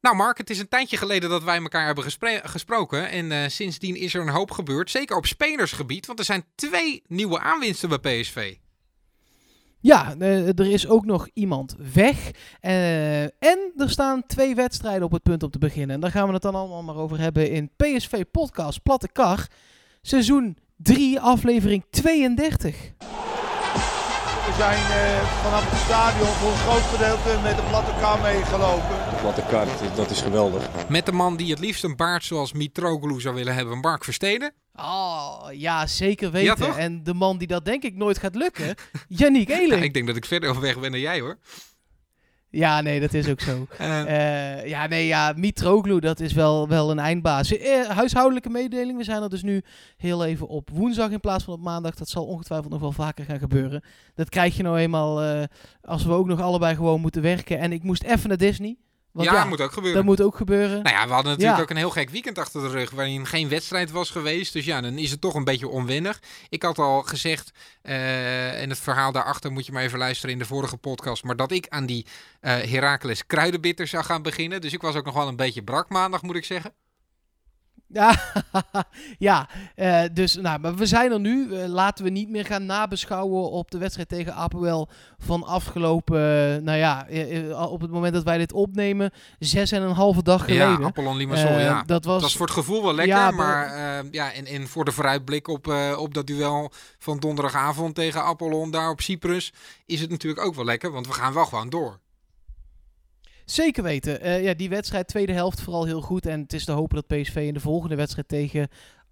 Nou Mark, het is een tijdje geleden dat wij elkaar hebben gesproken. En uh, sindsdien is er een hoop gebeurd. Zeker op spelersgebied. Want er zijn twee nieuwe aanwinsten bij PSV. Ja, uh, er is ook nog iemand weg. Uh, en er staan twee wedstrijden op het punt om te beginnen. En daar gaan we het dan allemaal maar over hebben in PSV Podcast Platte Kar. Seizoen 3, aflevering 32. We zijn uh, vanaf het stadion voor een groot gedeelte met de platte kar meegelopen. De platte kar, dat is geweldig. Met de man die het liefst een baard zoals Mitroglou zou willen hebben, Mark Versteden. Oh, ja, zeker weten. Ja, en de man die dat denk ik nooit gaat lukken, Yannick Eeling. Ja, ik denk dat ik verder op weg ben dan jij hoor. Ja, nee, dat is ook zo. Uh, ja, nee, ja, Mitroglou, dat is wel, wel een eindbaas. Uh, huishoudelijke mededeling, we zijn er dus nu heel even op woensdag in plaats van op maandag. Dat zal ongetwijfeld nog wel vaker gaan gebeuren. Dat krijg je nou eenmaal uh, als we ook nog allebei gewoon moeten werken. En ik moest even naar Disney. Want ja, dat moet ook gebeuren. Dat moet ook gebeuren. Nou ja, we hadden natuurlijk ook een heel gek weekend achter de rug. waarin geen wedstrijd was geweest. Dus ja, dan is het toch een beetje onwennig. Ik had al gezegd. Uh, en het verhaal daarachter moet je maar even luisteren in de vorige podcast. Maar dat ik aan die uh, Heracles kruidenbitter zou gaan beginnen. Dus ik was ook nog wel een beetje brak maandag, moet ik zeggen. Ja, ja uh, dus nou, maar we zijn er nu. Uh, laten we niet meer gaan nabeschouwen op de wedstrijd tegen Apoel van afgelopen, uh, nou ja, op het moment dat wij dit opnemen, zes en een halve dag geleden. Ja, Apollon Limassol, ja. Dat was, dat was voor het gevoel wel lekker, ja, maar ja, en, en voor de vooruitblik op, op dat duel van donderdagavond tegen Apollon daar op Cyprus, is het natuurlijk ook wel lekker, want we gaan wel gewoon door. Zeker weten. Uh, ja, die wedstrijd, tweede helft vooral heel goed. En het is te hopen dat PSV in de volgende wedstrijd tegen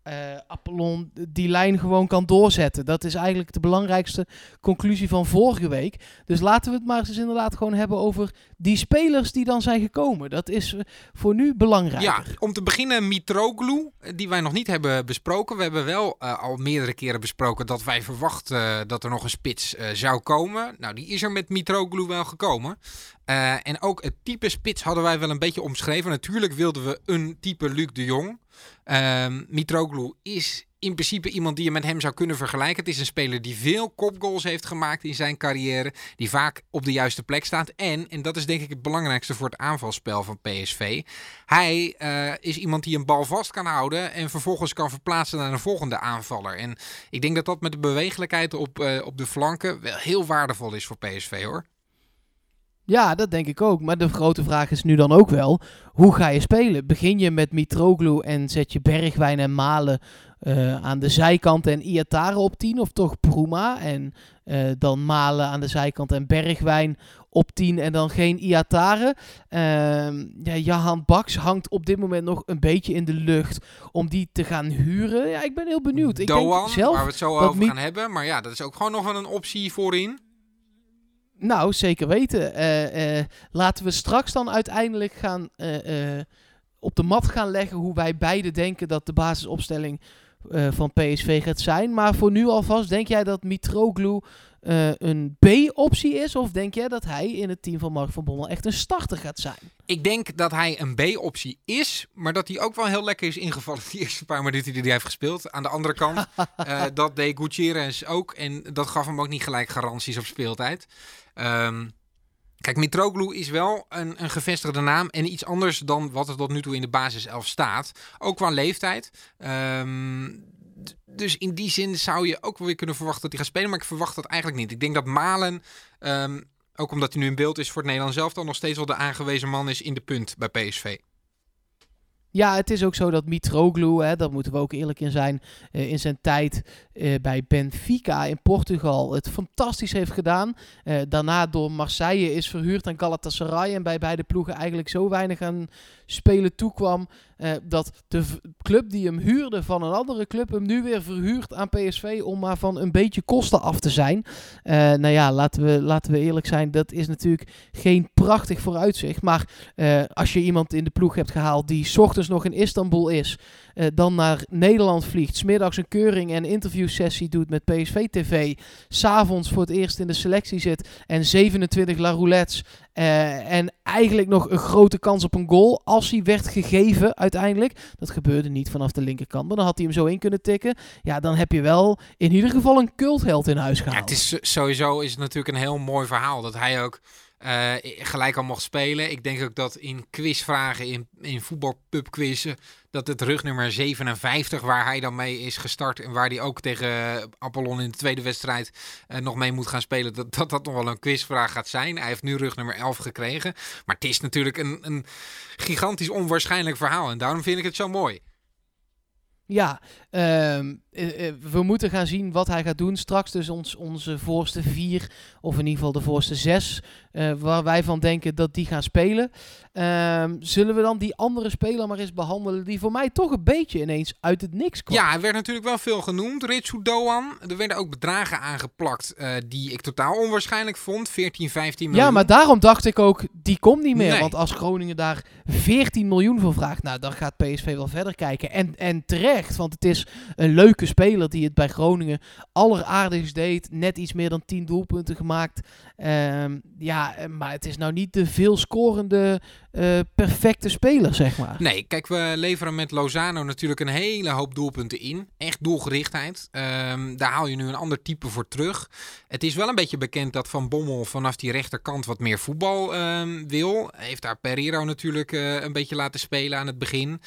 uh, Apollon die lijn gewoon kan doorzetten. Dat is eigenlijk de belangrijkste conclusie van vorige week. Dus laten we het maar eens inderdaad gewoon hebben over die spelers die dan zijn gekomen. Dat is eh, voor nu belangrijk. Ja, om te beginnen Mitroglou, die wij nog niet hebben besproken. We hebben wel al meerdere keren besproken dat wij verwachten dat er nog een spits zou komen. Nou, die is er met Mitroglou wel gekomen. en ook het type spits hadden wij wel een beetje omschreven. Natuurlijk wilden we een type Luc de Jong. Um, Mitroglou is in principe iemand die je met hem zou kunnen vergelijken. Het is een speler die veel kopgoals heeft gemaakt in zijn carrière. Die vaak op de juiste plek staat. En, en dat is denk ik het belangrijkste voor het aanvalspel van PSV. Hij uh, is iemand die een bal vast kan houden. En vervolgens kan verplaatsen naar een volgende aanvaller. En ik denk dat dat met de bewegelijkheid op, uh, op de flanken wel heel waardevol is voor PSV hoor. Ja, dat denk ik ook. Maar de grote vraag is nu dan ook wel, hoe ga je spelen? Begin je met Mitroglou en zet je Bergwijn en Malen uh, aan de zijkant en Iatare op 10? Of toch Bruma en uh, dan Malen aan de zijkant en Bergwijn op 10 en dan geen Iatare? Uh, ja, Jahan Baks hangt op dit moment nog een beetje in de lucht om die te gaan huren. Ja, ik ben heel benieuwd. Ik Doan, denk zelf waar we het zo over gaan hebben. Maar ja, dat is ook gewoon nog wel een optie voorin. Nou, zeker weten. Uh, uh, laten we straks dan uiteindelijk gaan uh, op de mat gaan leggen hoe wij beide denken dat de basisopstelling van PSV gaat zijn. Maar voor nu alvast, denk jij dat Mitroglou een B-optie is? Of denk jij dat hij in het team van Mark van Bommel echt een starter gaat zijn? Ik denk dat hij een B-optie is, maar dat hij ook wel heel lekker is ingevallen die eerste paar minuten die hij heeft gespeeld. Aan de andere kant, dat deed Gutierrez ook en dat gaf hem ook niet gelijk garanties op speeltijd. Um, Kijk, Mitroglou is wel een, een, gevestigde naam en iets anders dan wat er tot nu toe in de basis 11 staat. Ook qua leeftijd. Um, dus in die zin zou je ook wel weer kunnen verwachten dat hij gaat spelen. Maar ik verwacht dat eigenlijk niet. Ik denk dat Malen, um, ook omdat hij nu in beeld is voor het Nederlands zelf, dan nog steeds wel de aangewezen man is in de punt bij PSV. Ja, het is ook zo dat Mitroglou, hè, daar moeten we ook eerlijk in zijn, uh, in zijn tijd uh, bij Benfica in Portugal het fantastisch heeft gedaan. Uh, daarna door Marseille is verhuurd aan Galatasaray en bij beide ploegen eigenlijk zo weinig aan spelen toekwam uh, dat de club die hem huurde van een andere club hem nu weer verhuurt aan PSV om maar van een beetje kosten af te zijn. Uh, nou ja, laten we, laten we eerlijk zijn, dat is natuurlijk geen prachtig vooruitzicht. Maar uh, als je iemand in de ploeg hebt gehaald die ochtends nog in Istanbul is, uh, dan naar Nederland vliegt, smiddags een keuring en interviewsessie doet met PSV TV, s'avonds voor het eerst in de selectie zit en 27 La Roulettes uh, en eigenlijk nog een grote kans op een goal als hij werd gegeven uiteindelijk. Dat gebeurde niet vanaf de linkerkant, maar dan had hij hem zo in kunnen tikken. Ja, dan heb je wel in ieder geval een cultheld in huis gehaald. Ja, het is sowieso is het natuurlijk een heel mooi verhaal dat hij ook eh, gelijk al mocht spelen. Ik denk ook dat in quizvragen, in, in voetbalpubquizzen, dat het rugnummer 57, waar hij dan mee is gestart en waar hij ook tegen Apollon in de tweede wedstrijd uh, nog mee moet gaan spelen, dat, dat dat nog wel een quizvraag gaat zijn. Hij heeft nu rugnummer 11 gekregen. Maar het is natuurlijk een, een gigantisch onwaarschijnlijk verhaal en daarom vind ik het zo mooi. Ja, ehm, eh, eh, we moeten gaan zien wat hij gaat doen straks. Dus ons, onze voorste vier, of in ieder geval de voorste zes, uh, waar wij van denken dat die gaan spelen. Um, zullen we dan die andere speler maar eens behandelen, die voor mij toch een beetje ineens uit het niks kwam? Ja, hij werd natuurlijk wel veel genoemd, Ritsu Doan. Er werden ook bedragen aangeplakt uh, die ik totaal onwaarschijnlijk vond, 14, 15 miljoen. Ja, maar daarom dacht ik ook, die komt niet meer. Nee. Want als Groningen daar 14 miljoen voor vraagt, nou dan gaat PSV wel verder kijken. En, en terecht, want het is een leuke speler die het bij Groningen alleraardigst deed. Net iets meer dan 10 doelpunten gemaakt. Um, ja, maar het is nou niet de veel scorende uh, perfecte speler, zeg maar. Nee, kijk, we leveren met Lozano natuurlijk een hele hoop doelpunten in. Echt doelgerichtheid. Um, daar haal je nu een ander type voor terug. Het is wel een beetje bekend dat Van Bommel vanaf die rechterkant wat meer voetbal um, wil. Heeft daar Pereiro natuurlijk uh, een beetje laten spelen aan het begin.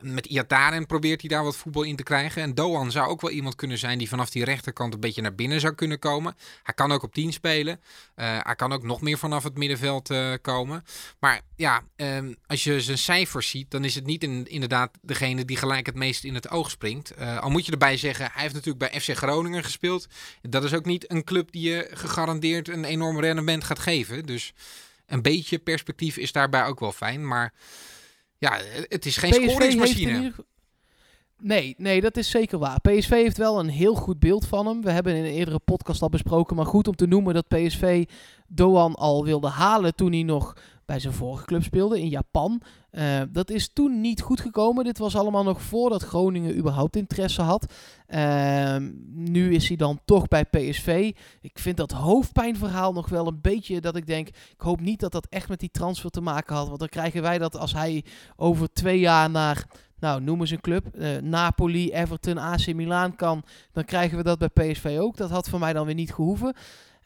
Met Iataren probeert hij daar wat voetbal in te krijgen. En Doan zou ook wel iemand kunnen zijn die vanaf die rechterkant een beetje naar binnen zou kunnen komen. Hij kan ook op 10 spelen. Uh, hij kan ook nog meer vanaf het middenveld uh, komen. Maar ja, um, als je zijn cijfers ziet, dan is het niet in, inderdaad degene die gelijk het meest in het oog springt. Uh, al moet je erbij zeggen, hij heeft natuurlijk bij FC Groningen gespeeld. Dat is ook niet een club die je gegarandeerd een enorm rendement gaat geven. Dus een beetje perspectief is daarbij ook wel fijn. Maar ja, het is geen PSV scoringsmachine. Nee, nee, dat is zeker waar. PSV heeft wel een heel goed beeld van hem. We hebben in een eerdere podcast al besproken. Maar goed om te noemen dat PSV Doan al wilde halen toen hij nog bij zijn vorige club speelde in Japan. Uh, dat is toen niet goed gekomen. Dit was allemaal nog voordat Groningen überhaupt interesse had. Uh, nu is hij dan toch bij PSV. Ik vind dat hoofdpijnverhaal nog wel een beetje dat ik denk... Ik hoop niet dat dat echt met die transfer te maken had. Want dan krijgen wij dat als hij over twee jaar naar... Nou, noem eens een club. Uh, Napoli, Everton, AC Milan kan. Dan krijgen we dat bij PSV ook. Dat had voor mij dan weer niet gehoeven.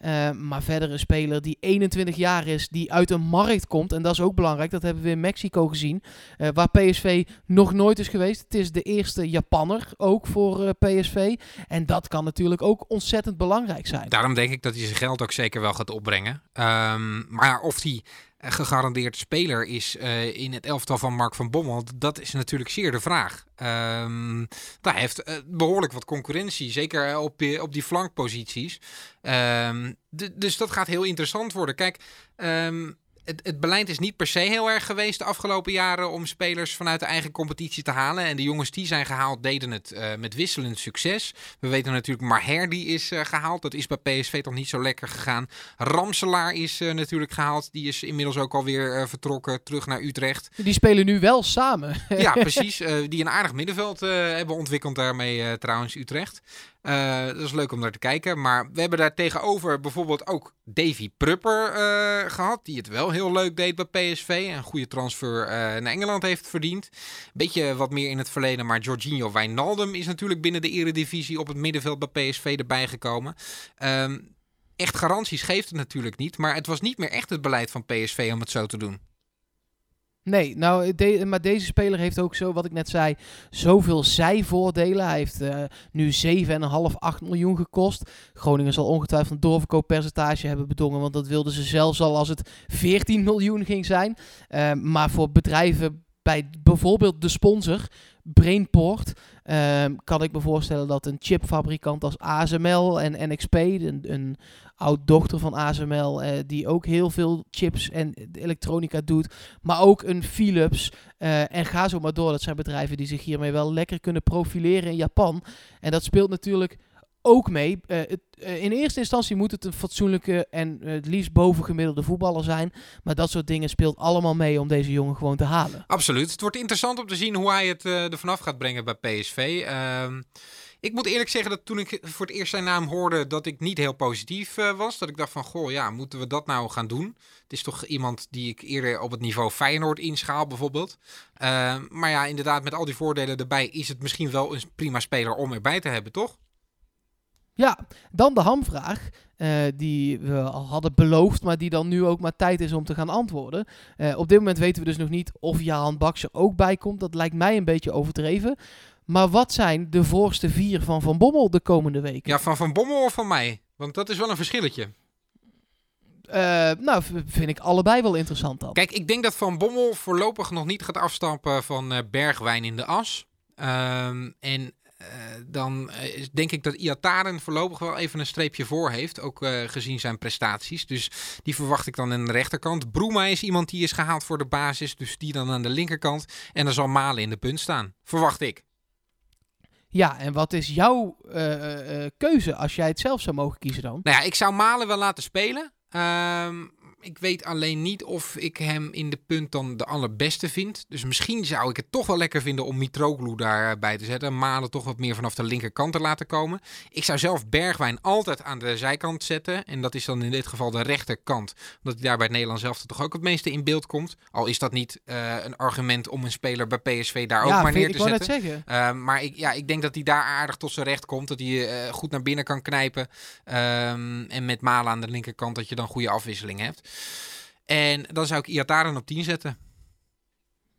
Uh, maar verder een speler die 21 jaar is, die uit een markt komt. En dat is ook belangrijk. Dat hebben we in Mexico gezien. Uh, waar PSV nog nooit is geweest. Het is de eerste Japanner ook voor PSV. En dat kan natuurlijk ook ontzettend belangrijk zijn. Daarom denk ik dat hij zijn geld ook zeker wel gaat opbrengen. Um, maar of hij gegarandeerd speler is uh, in het elftal van Mark van Bommel, dat is natuurlijk zeer de vraag. Um, hij heeft uh, behoorlijk wat concurrentie, zeker op, op die flankposities. Um, dus dat gaat heel interessant worden. Kijk, um, het, het, beleid is niet per se heel erg geweest de afgelopen jaren om spelers vanuit de eigen competitie te halen. En de jongens die zijn gehaald deden het uh, met wisselend succes. We weten natuurlijk Maher die is uh, gehaald. Dat is bij PSV toch niet zo lekker gegaan. Ramselaar is uh, natuurlijk gehaald. Die is inmiddels ook alweer vertrokken terug naar Utrecht. Die spelen nu wel samen. ja, precies. die een aardig middenveld hebben ontwikkeld daarmee trouwens Utrecht. Uh, dat is leuk om naar te kijken. Maar we hebben daar tegenover bijvoorbeeld ook Davy Prupper uh, gehad. Die het wel heel leuk deed bij PSV. Een goede transfer uh, naar Engeland heeft verdiend. Beetje wat meer in het verleden. Maar Jorginho Wijnaldum is natuurlijk binnen de eredivisie op het middenveld bij PSV erbij gekomen. Um, echt garanties geeft het natuurlijk niet. Maar het was niet meer echt het beleid van PSV om het zo te doen. Nee, nou, maar deze speler heeft ook zo, wat ik net zei, zoveel zijvoordelen. Hij heeft uh, nu 7,5, 8 miljoen gekost. Groningen zal ongetwijfeld een doorverkooppercentage hebben bedongen, want dat wilden ze zelfs al als het 14 miljoen ging zijn. Uh, maar voor bedrijven bij bijvoorbeeld de sponsor, Brainport, uh, kan ik me voorstellen dat een chipfabrikant als ASML en NXP, een, een oud-dochter van ASML, uh, die ook heel veel chips en elektronica doet, maar ook een Philips. Uh, en ga zo maar door. Dat zijn bedrijven die zich hiermee wel lekker kunnen profileren in Japan. En dat speelt natuurlijk ook mee. Uh, het, uh, in eerste instantie moet het een fatsoenlijke en uh, het liefst bovengemiddelde voetballer zijn. Maar dat soort dingen speelt allemaal mee om deze jongen gewoon te halen. Absoluut. Het wordt interessant om te zien hoe hij het er vanaf gaat brengen bij PSV. Ehm, ik moet eerlijk zeggen dat toen ik voor het eerst zijn naam hoorde, dat ik niet heel positief was. Dat ik dacht van, goh, ja, moeten we dat nou gaan doen? Het is toch iemand die ik eerder op het niveau Feyenoord inschaal bijvoorbeeld. Uh, maar ja, inderdaad, met al die voordelen erbij is het misschien wel een prima speler om erbij te hebben, toch? Ja, dan de hamvraag. eh, die we al hadden beloofd, maar die dan nu ook maar tijd is om te gaan antwoorden. Eh, op dit moment weten we dus nog niet of Jahan Baks er ook bij komt. Dat lijkt mij een beetje overdreven. Maar wat zijn de voorste vier van Van Bommel de komende weken? Ja, van Van Bommel of van mij? Want dat is wel een verschilletje. Eh, nou, vind ik allebei wel interessant dan. Kijk, ik denk dat Van Bommel voorlopig nog niet gaat afstappen van Bergwijn in de as. Ehm, en dan eh, denk ik dat Iataren voorlopig wel even een streepje voor heeft. Ook eh, gezien zijn prestaties. Dus die verwacht ik dan aan de rechterkant. Broema is iemand die is gehaald voor de basis. Dus die dan aan de linkerkant. En dan zal Malen in de punt staan. Verwacht ik. Ja, en wat is jouw eh, eh, eh, keuze als jij het zelf zou mogen kiezen dan? Nou ja, ik zou Malen wel laten spelen. Ehm, ik weet alleen niet of ik hem in de punt dan de allerbeste vind. Dus misschien zou ik het toch wel lekker vinden om Mitroglou daarbij te zetten. Malen toch wat meer vanaf de linkerkant te laten komen. Ik zou zelf Bergwijn altijd aan de zijkant zetten. En dat is dan in dit geval de rechterkant. Omdat hij daar bij het Nederlands zelf toch ook het meeste in beeld komt. Al is dat niet eh, een argument om een speler bij PSV daar ook maar neer te zetten. Ehm, maar ik, ja, ik denk dat hij daar aardig tot zijn recht komt. Dat hij eh, goed naar binnen kan knijpen. Ehm, en met Malen aan de linkerkant dat je dan goede afwisseling hebt. En dan zou ik Iataren op 10 zetten.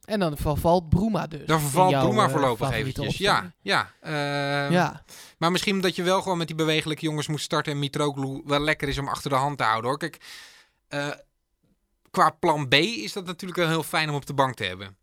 En dan vervalt Broema dus. Dan vervalt Broema eh, voorlopig eventjes. Ja, ja. Ehm, ja. Maar misschien dat je wel gewoon met die bewegelijke jongens moet starten. En Mitroglou wel lekker is om achter de hand te houden hoor. Kijk, eh, qua plan B is dat natuurlijk wel heel fijn om op de bank te hebben.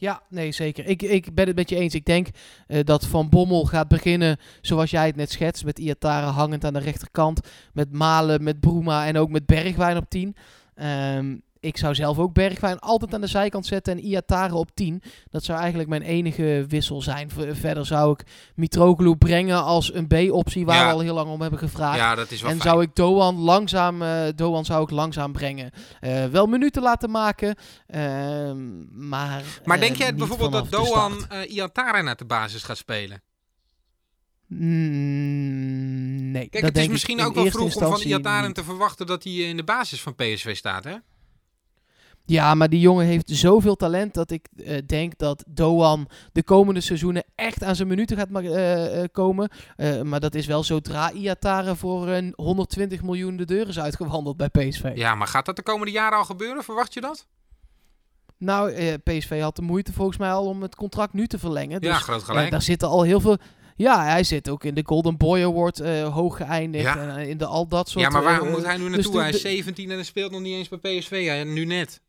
Ja, nee, zeker. Ik, ik ben het met je eens. Ik denk eh, dat Van Bommel gaat beginnen zoals jij het net schetst. Met Iataren hangend aan de rechterkant. Met Malen, met Broema en ook met Bergwijn op 10. Ehm, ik zou zelf ook Bergwijn altijd aan de zijkant zetten en Iataren op 10. Dat zou eigenlijk mijn enige wissel zijn. Verder zou ik Mitroglou brengen als een B-optie waar Ja. we al heel lang om hebben gevraagd. Ja, dat is wel En fijn. zou ik Doan langzaam, eh, Doan zou ik langzaam brengen. Eh, wel minuten laten maken, ehm, maar. Maar eh, denk jij niet bijvoorbeeld dat Doan eh Iataren naar de basis gaat spelen? Mm, nee. Kijk, dat het is misschien ook wel vroeg om van Iataren te verwachten dat hij in de basis van PSV staat, hè? Ja, maar die jongen heeft zoveel talent dat ik eh, denk dat Doan de komende seizoenen echt aan zijn minuten gaat ma- eh, eh, komen. Maar dat is wel zodra Iataren voor een 120 miljoen de deur is uitgewandeld bij PSV. Ja, maar gaat dat de komende jaren al gebeuren? Verwacht je dat? Nou, PSV had de moeite volgens mij al om het contract nu te verlengen. Dus ja, groot gelijk. daar zitten al heel veel. Ja, hij zit ook in de Golden Boy Award hoog geëindigd. Ja. En in de al dat soort. ja, maar waarom moet hij nu dus naartoe? hij is de- 17 en hij speelt nog niet eens bij PSV. Ja, nu net.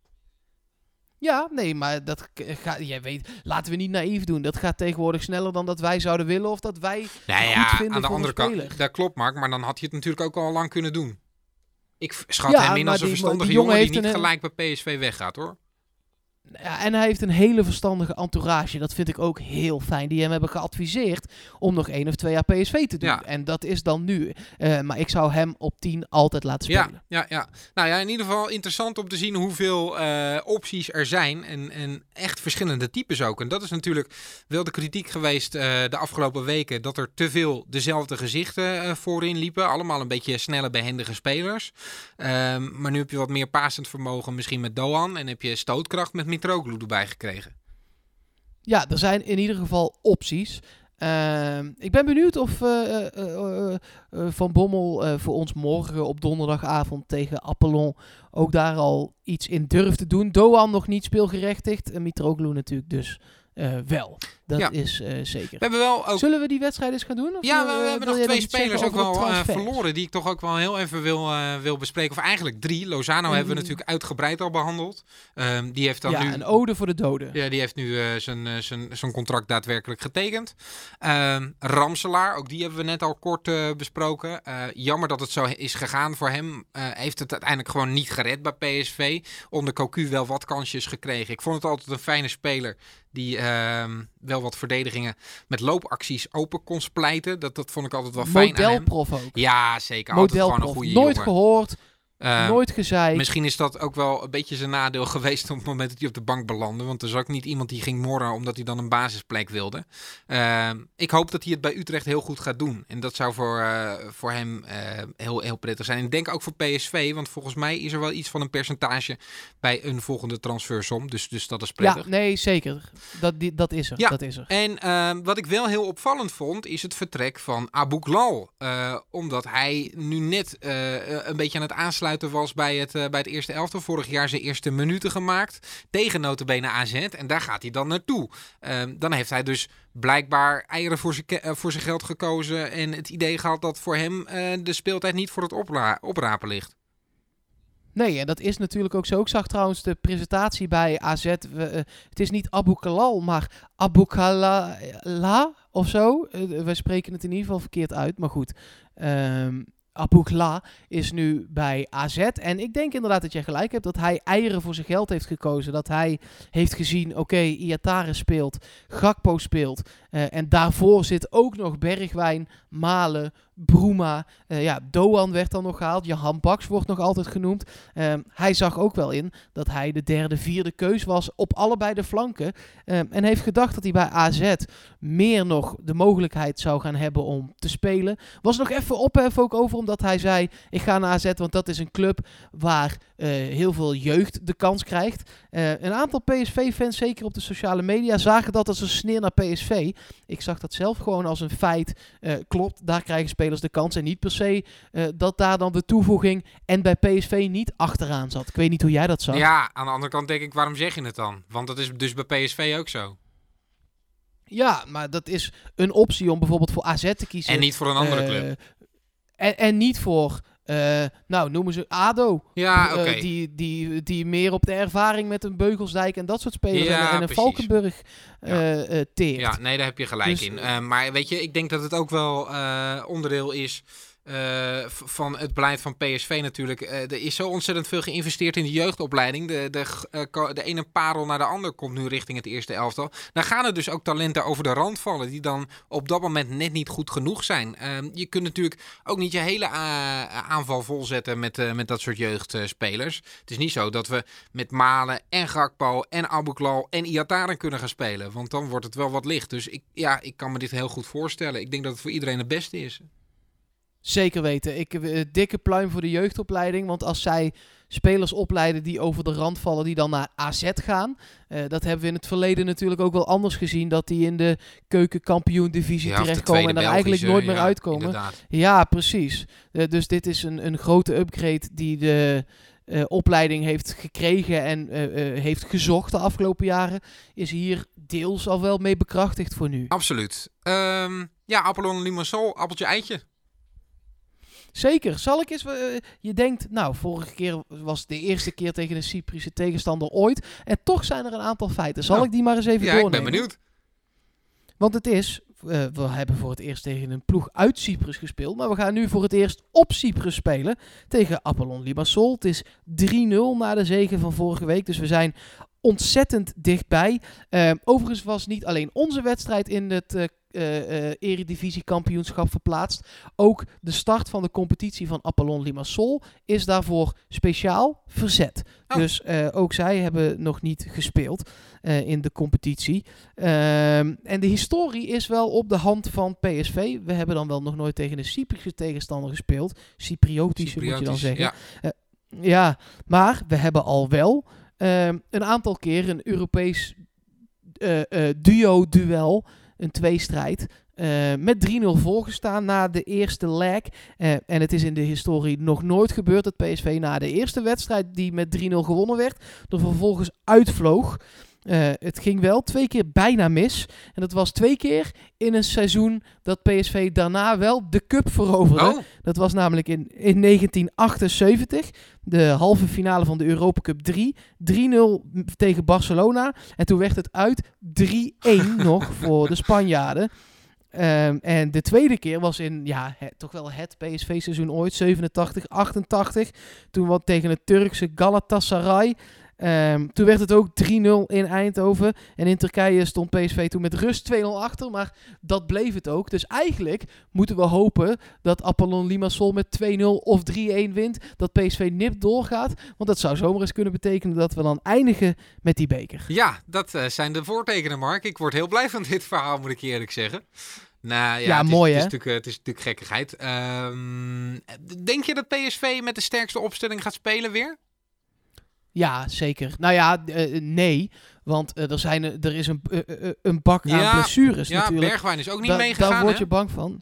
Ja, nee, maar dat k- gaat. Jij weet, laten we niet naïef doen. Dat gaat tegenwoordig sneller dan dat wij zouden willen of dat wij. Nou goed ja, vinden aan de andere kant, dat klopt Mark, maar dan had je het natuurlijk ook al lang kunnen doen. Ik schat Ja, hem in als een verstandige die jongen jongen die niet een- gelijk bij PSV weggaat hoor. Ja, en hij heeft een hele verstandige entourage. Dat vind ik ook heel fijn. Die hem hebben geadviseerd om nog één of twee jaar PSV te doen. Ja. En dat is dan nu. Eh, maar ik zou hem op 10 altijd laten spelen. Ja, ja, ja. Nou ja, in ieder geval interessant om te zien hoeveel eh, opties er zijn. En, en echt verschillende types ook. En dat is natuurlijk wel de kritiek geweest eh, de afgelopen weken. Dat er te veel dezelfde gezichten voorin liepen. Allemaal een beetje snelle, behendige spelers. Ehm, maar nu heb je wat meer passend vermogen misschien met Doan. En heb je stootkracht met Mitroglou erbij gekregen. Ja, er zijn in ieder geval opties. Ehm, ik ben benieuwd of eh, eh, eh, Van Bommel voor ons morgen op donderdagavond tegen Apollon ook daar al iets in durft te doen. Doan nog niet speelgerechtigd en Mitroglou natuurlijk dus wel. Dat Ja. is eh, zeker. We hebben wel ook Zullen we die wedstrijd eens gaan doen? Of, Ja, we, eh, we hebben nog twee spelers ook wel eh, verloren die ik toch ook wel heel even wil, wil bespreken. Of eigenlijk drie. Lozano hebben we natuurlijk uitgebreid al behandeld. Ehm, die heeft dan Ja, nu... een ode voor de doden. Ja, die heeft nu zijn, zijn, zijn contract daadwerkelijk getekend. Ehm, Ramselaar, ook die hebben we net al kort besproken. Jammer dat het zo is gegaan voor hem. Heeft het uiteindelijk gewoon niet gered bij PSV. Onder Cocu wel wat kansjes gekregen. Ik vond het altijd een fijne speler die ehm, wel wat verdedigingen met loopacties open kon splijten. Dat, dat vond ik altijd wel fijn. Modelprof ook. Ja, zeker. Altijd gewoon een Modelprof. goede Nooit jongen. gehoord. Eh, Nooit gezeik. Misschien is dat ook wel een beetje zijn nadeel geweest op het moment dat hij op de bank belandde. Want er ook niet iemand die ging morren omdat hij dan een basisplek wilde. Eh, ik hoop dat hij het bij Utrecht heel goed gaat doen. En dat zou voor, eh, voor hem eh, heel, heel prettig zijn. En ik denk ook voor PSV, want volgens mij is er wel iets van een percentage bij een volgende transfersom. Dus, dus dat is ja, prettig. nee, zeker. Dat, die, dat is er. Ja. Dat is er. En ehm, wat ik wel heel opvallend vond, is het vertrek van Abu Ghlal. Eh, omdat hij nu net een beetje aan het aansluiten was bij het, eh, bij het eerste elftal. Vorig jaar zijn eerste minuten gemaakt. Tegen notabene AZ. En daar gaat hij dan naartoe. Ehm, dan heeft hij dus blijkbaar eieren voor zijn, eh, voor zijn geld gekozen. En het idee gehad dat voor hem eh, de speeltijd niet voor het opra- oprapen ligt. Nee, en dat is natuurlijk ook zo. Ik zag trouwens de presentatie bij AZ. We, het is niet Abu Kalal, maar Abu Kalala of zo. We spreken het in ieder geval verkeerd uit, maar goed. Ehm Abu Kla is nu bij AZ. En ik denk inderdaad dat jij gelijk hebt dat hij eieren voor zijn geld heeft gekozen. Dat hij heeft gezien, oké, Iatare speelt, Gakpo speelt. Eh, en daarvoor zit ook nog Bergwijn, Malen, Bruma. Eh, ja, Doan werd dan nog gehaald. Johan Baks wordt nog altijd genoemd. Ehm, hij zag ook wel in dat hij de derde, vierde keus was op allebei de flanken. Ehm, en heeft gedacht dat hij bij AZ meer nog de mogelijkheid zou gaan hebben om te spelen. Was nog even ophef ook over, omdat hij zei: Ik ga naar AZ, want dat is een club waar eh, heel veel jeugd de kans krijgt. Een aantal PSV-fans, zeker op de sociale media, zagen dat als een sneer naar PSV. Ik zag dat zelf gewoon als een feit. Eh, klopt, daar krijgen spelers de kans. En niet per se eh, dat daar dan de toevoeging en bij PSV niet achteraan zat. Ik weet niet hoe jij dat zag. Ja, aan de andere kant denk ik, waarom zeg je het dan? Want dat is dus bij PSV ook zo. Ja, maar dat is een optie om bijvoorbeeld voor AZ te kiezen. En niet voor een andere Eh, club. En, en niet voor, eh, nou noemen ze ADO. Ja, Eh, die, die, die meer op de ervaring met een Beugelsdijk en dat soort spelers Ja, en, en een precies. Valkenburg Ja. eh, teert. Ja, nee, daar heb je gelijk Dus, in. Maar weet je, ik denk dat het ook wel onderdeel is eh, van het beleid van PSV natuurlijk. Eh, er is zo ontzettend veel geïnvesteerd in de jeugdopleiding. De, de, eh, de ene parel naar de ander komt nu richting het eerste elftal. Dan gaan er dus ook talenten over de rand vallen die dan op dat moment net niet goed genoeg zijn. Ehm, je kunt natuurlijk ook niet je hele aanval volzetten met, met dat soort jeugdspelers. het is niet zo dat we met Malen en Gakpo en Abuklal en Iataren kunnen gaan spelen. Want dan wordt het wel wat licht. Dus ik, ja, ik kan me dit heel goed voorstellen. Ik denk dat het voor iedereen het beste is. Zeker weten. Ik eh, dikke pluim voor de jeugdopleiding. Want als zij spelers opleiden die over de rand vallen, die dan naar AZ gaan. eh, dat hebben we in het verleden natuurlijk ook wel anders gezien. Dat die in de keukenkampioen-divisie Ja, terechtkomen en daar eigenlijk nooit meer ja, uitkomen. Inderdaad. Ja, precies. Eh, dus dit is een, een grote upgrade die de opleiding heeft gekregen en heeft gezocht de afgelopen jaren. Is hier deels al wel mee bekrachtigd voor nu. Absoluut. Ehm, ja, Apollon Limassol, appeltje eitje. Zeker. Zal ik eens... eh, je denkt, nou, vorige keer was het de eerste keer tegen een Cyprische tegenstander ooit. En toch zijn er een aantal feiten. Zal Nou, ik die maar eens even Ja, ik doornemen? ben benieuwd. Want het is, eh, we hebben voor het eerst tegen een ploeg uit Cyprus gespeeld. Maar we gaan nu voor het eerst op Cyprus spelen tegen Apollon Limassol. Het is 3-0 na de zege van vorige week. Dus we zijn ontzettend dichtbij. Eh, overigens was niet alleen onze wedstrijd in het eh, eh, Eredivisie kampioenschap verplaatst. Ook de start van de competitie van Apollon Limassol is daarvoor speciaal verzet. Oh. Dus eh, ook zij hebben nog niet gespeeld eh, in de competitie. Ehm, en de historie is wel op de hand van PSV. We hebben dan wel nog nooit tegen een Cyprische tegenstander gespeeld. Cypriotische moet je dan zeggen. Ja. Ja, maar we hebben al wel ehm, een aantal keer een Europees eh, eh, duo-duel, een tweestrijd, eh met 3-0 voorgestaan na de eerste leg. Eh, en het is in de historie nog nooit gebeurd dat PSV na de eerste wedstrijd die met 3-0 gewonnen werd, er vervolgens uitvloog. Eh, het ging wel twee keer bijna mis. En dat was twee keer in een seizoen dat PSV daarna wel de cup veroverde. Oh, Dat was namelijk in, in 1978, de halve finale van de Europa Cup 3. 3-0 tegen Barcelona. En toen werd het uit 3-1 nog voor de Spanjaarden. Ehm, en de tweede keer was in, ja, toch wel het PSV-seizoen ooit, 87, 88. Toen wat tegen het Turkse Galatasaray. Ehm, toen werd het ook 3-0 in Eindhoven. En in Turkije stond PSV toen met rust 2-0 achter. Maar dat bleef het ook. Dus eigenlijk moeten we hopen dat Apollon Limassol met 2-0 of 3-1 wint. Dat PSV nipt doorgaat. Want dat zou zomaar eens kunnen betekenen dat we dan eindigen met die beker. Ja, dat eh, zijn de voortekenen, Mark. Ik word heel blij van dit verhaal, moet ik eerlijk zeggen. Nou ja, Ja, het is, mooi, het is, hè? natuurlijk, eh, het is natuurlijk gekkigheid. Ehm, denk je dat PSV met de sterkste opstelling gaat spelen weer? Ja, zeker. Nou ja, eh, nee. Want eh, er, zijn, eh, er is een, eh, eh, een bak aan Ja, blessures ja, natuurlijk. Bergwijn is ook niet Da- meegegaan. Daar word hè? je bang van.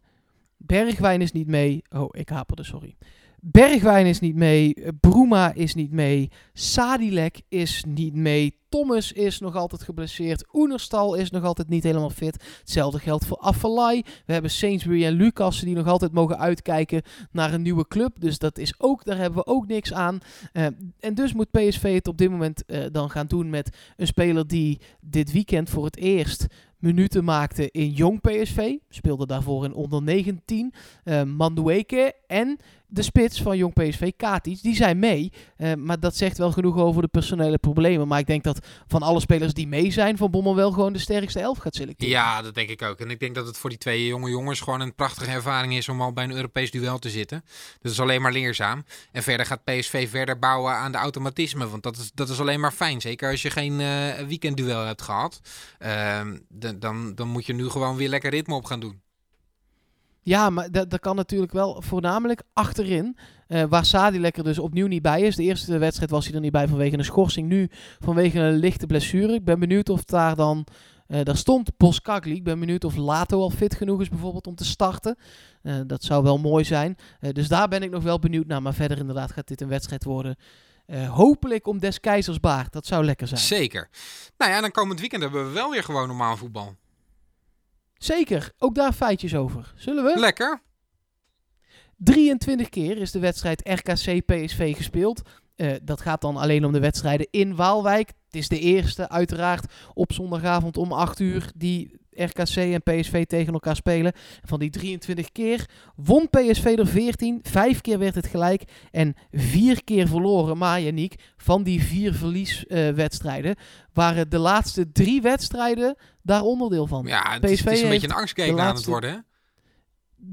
Bergwijn is niet mee. Oh, ik haperde, sorry. Bergwijn is niet mee. eh, Bruma is niet mee. Sadilek is niet mee. Thomas is nog altijd geblesseerd. Oenerstal is nog altijd niet helemaal fit. Hetzelfde geldt voor Affalay. We hebben Sainsbury en Lucas die nog altijd mogen uitkijken naar een nieuwe club. Dus dat is ook, daar hebben we ook niks aan. Eh, en dus moet PSV het op dit moment eh, dan gaan doen met een speler die dit weekend voor het eerst minuten maakte in jong PSV. Speelde daarvoor in onder 19. eh Mandueke en de spits van jong PSV, Katic, die zijn mee. Eh, maar dat zegt wel genoeg over de personele problemen. Maar ik denk dat van alle spelers die mee zijn, Van Bommel wel gewoon de sterkste elf gaat selecteren. Ja, dat denk ik ook. En ik denk dat het voor die twee jonge jongens gewoon een prachtige ervaring is om al bij een Europees duel te zitten. Dat is alleen maar leerzaam. En verder gaat PSV verder bouwen aan de automatisme. Want dat is, dat is alleen maar fijn. Zeker als je geen eh, weekendduel hebt gehad. Ehm, dan, dan moet je nu gewoon weer lekker ritme op gaan doen. Ja, maar dat, dat kan natuurlijk wel voornamelijk achterin. eh, waar Sadilek er dus opnieuw niet bij is. De eerste wedstrijd was hij er niet bij vanwege een schorsing. Nu vanwege een lichte blessure. Ik ben benieuwd of daar dan... eh, daar stond Boskagli. Ik ben benieuwd of Lato al fit genoeg is bijvoorbeeld om te starten. Eh, dat zou wel mooi zijn. Dus daar ben ik nog wel benieuwd naar. Maar verder inderdaad gaat dit een wedstrijd worden. hopelijk om des keizers baard. Dat zou lekker zijn. Zeker. Nou ja, dan komend weekend hebben we wel weer gewoon normaal voetbal. Zeker. Ook daar feitjes over. Zullen we? Lekker. 23 keer is de wedstrijd RKC-PSV gespeeld. Eh, dat gaat dan alleen om de wedstrijden in Waalwijk. Het is de eerste, uiteraard, op zondagavond om 8 uur die RKC en PSV tegen elkaar spelen. Van die 23 keer won PSV er 14. Vijf keer werd het gelijk en vier keer verloren. Maar van die vier verlieswedstrijden waren de laatste drie wedstrijden daar onderdeel van. Ja, het, is- PSV het is een beetje een angstgeken de aan het worden. Hè?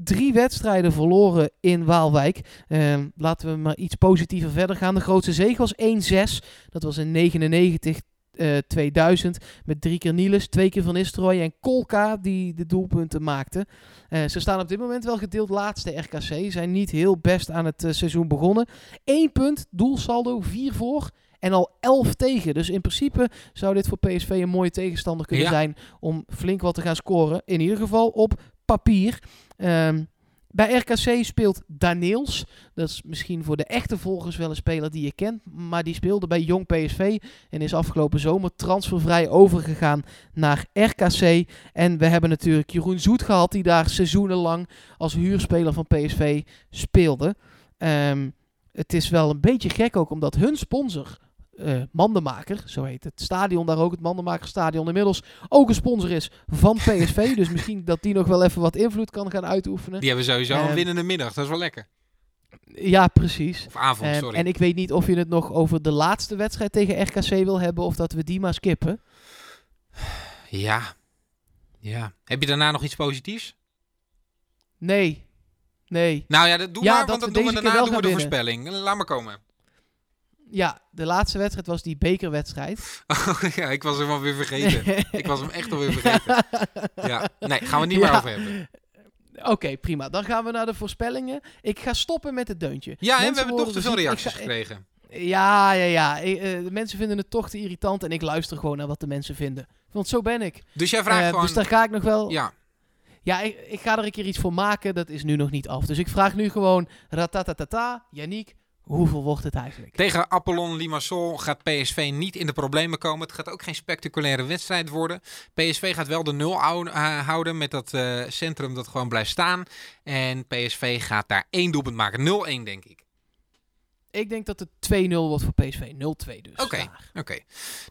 Drie wedstrijden verloren in Waalwijk. Ehm, laten we maar iets positiever verder gaan. De grootste zege was 1-6. Dat was in 99. eh, 2000 met drie keer Niels, twee keer Van Nistelrooy en Kolka die de doelpunten maakten. Eh, ze staan op dit moment wel gedeeld laatste RKC. Zijn niet heel best aan het eh, seizoen begonnen. Eén punt, doelsaldo, vier voor en al elf tegen. Dus in principe zou dit voor PSV een mooie tegenstander kunnen Ja. zijn om flink wat te gaan scoren. In ieder geval op papier. Ehm, bij RKC speelt Daniels. Dat is misschien voor de echte volgers wel een speler die je kent. Maar die speelde bij Jong PSV. En is afgelopen zomer transfervrij overgegaan naar RKC. En we hebben natuurlijk Jeroen Zoet gehad. Die daar seizoenenlang als huurspeler van PSV speelde. Ehm, het is wel een beetje gek ook omdat hun sponsor... eh, Mandenmaker, zo heet het stadion daar ook, het Mandenmakerstadion, inmiddels ook een sponsor is van PSV. dus misschien dat die nog wel even wat invloed kan gaan uitoefenen. Die hebben sowieso een winnende middag. Dat is wel lekker. Ja, precies. Of avond, sorry. en ik weet niet of je het nog over de laatste wedstrijd tegen RKC wil hebben of dat we die maar skippen. Ja. Ja. Heb je daarna nog iets positiefs? Nee. Nee. Nou ja, dat doe Ja, maar, dat want we dan doen we daarna doen we de winnen. voorspelling. Laat maar komen. Ja, de laatste wedstrijd was die bekerwedstrijd. Oh, ja, ik was hem alweer vergeten. ik was hem echt alweer vergeten. Ja. Nee, gaan we het niet meer Ja. over hebben. Oké, prima. Dan gaan we naar de voorspellingen. Ik ga stoppen met het deuntje. Ja, en we hebben toch te veel reacties ga- gekregen. Ja, ja, ja. Ik- eh, de mensen vinden het toch te irritant en ik luister gewoon naar wat de mensen vinden. Want zo ben ik. Dus jij vraagt Eh, gewoon... Dus daar ga ik nog wel... Ja, Ja, ik, ik ga er een keer iets voor maken. Dat is nu nog niet af. Dus ik vraag nu gewoon... Ratatatata, Yannick, hoeveel wordt het eigenlijk? Tegen Apollon Limassol gaat PSV niet in de problemen komen. Het gaat ook geen spectaculaire wedstrijd worden. PSV gaat wel de nul eh, houden met dat eh, centrum dat gewoon blijft staan. En PSV gaat daar één doelpunt maken. 0-1 denk ik. Ik denk dat het 2-0 wordt voor PSV. 0-2 dus. Oké. Oké.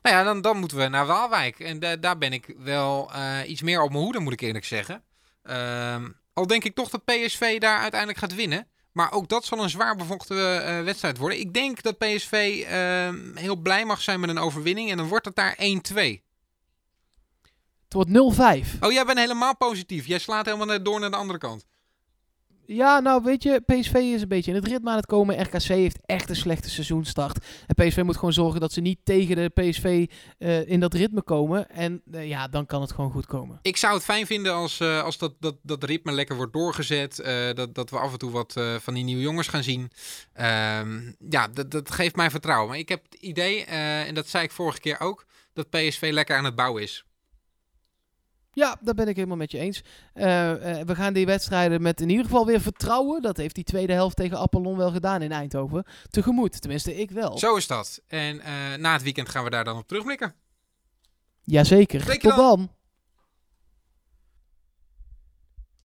Nou ja, dan, dan moeten we naar Waalwijk. En da- daar ben ik wel eh, iets meer op mijn hoede, moet ik eerlijk zeggen. Ehm, al denk ik toch dat PSV daar uiteindelijk gaat winnen. Maar ook dat zal een zwaar bevochten eh, wedstrijd worden. Ik denk dat PSV eh, heel blij mag zijn met een overwinning. En dan wordt het daar 1-2. Het wordt 0-5. Oh, jij bent helemaal positief. Jij slaat helemaal door naar de andere kant. Ja, nou weet je, PSV is een beetje in het ritme aan het komen. RKC heeft echt een slechte seizoenstart. En PSV moet gewoon zorgen dat ze niet tegen de PSV eh, in dat ritme komen. En eh, ja, dan kan het gewoon goed komen. Ik zou het fijn vinden als, eh, als dat, dat, dat ritme lekker wordt doorgezet. dat, dat we af en toe wat van die nieuwe jongens gaan zien. Ehm, ja, dat, dat geeft mij vertrouwen. Maar ik heb het idee, en dat zei ik vorige keer ook, dat PSV lekker aan het bouwen is. Ja, daar ben ik helemaal met je eens. Eh, eh, we gaan die wedstrijden met in ieder geval weer vertrouwen. Dat heeft die tweede helft tegen Apollon wel gedaan in Eindhoven. Tegemoet, tenminste ik wel. Zo is dat. En eh, na het weekend gaan we daar dan op terugblikken. Jazeker, tot dan.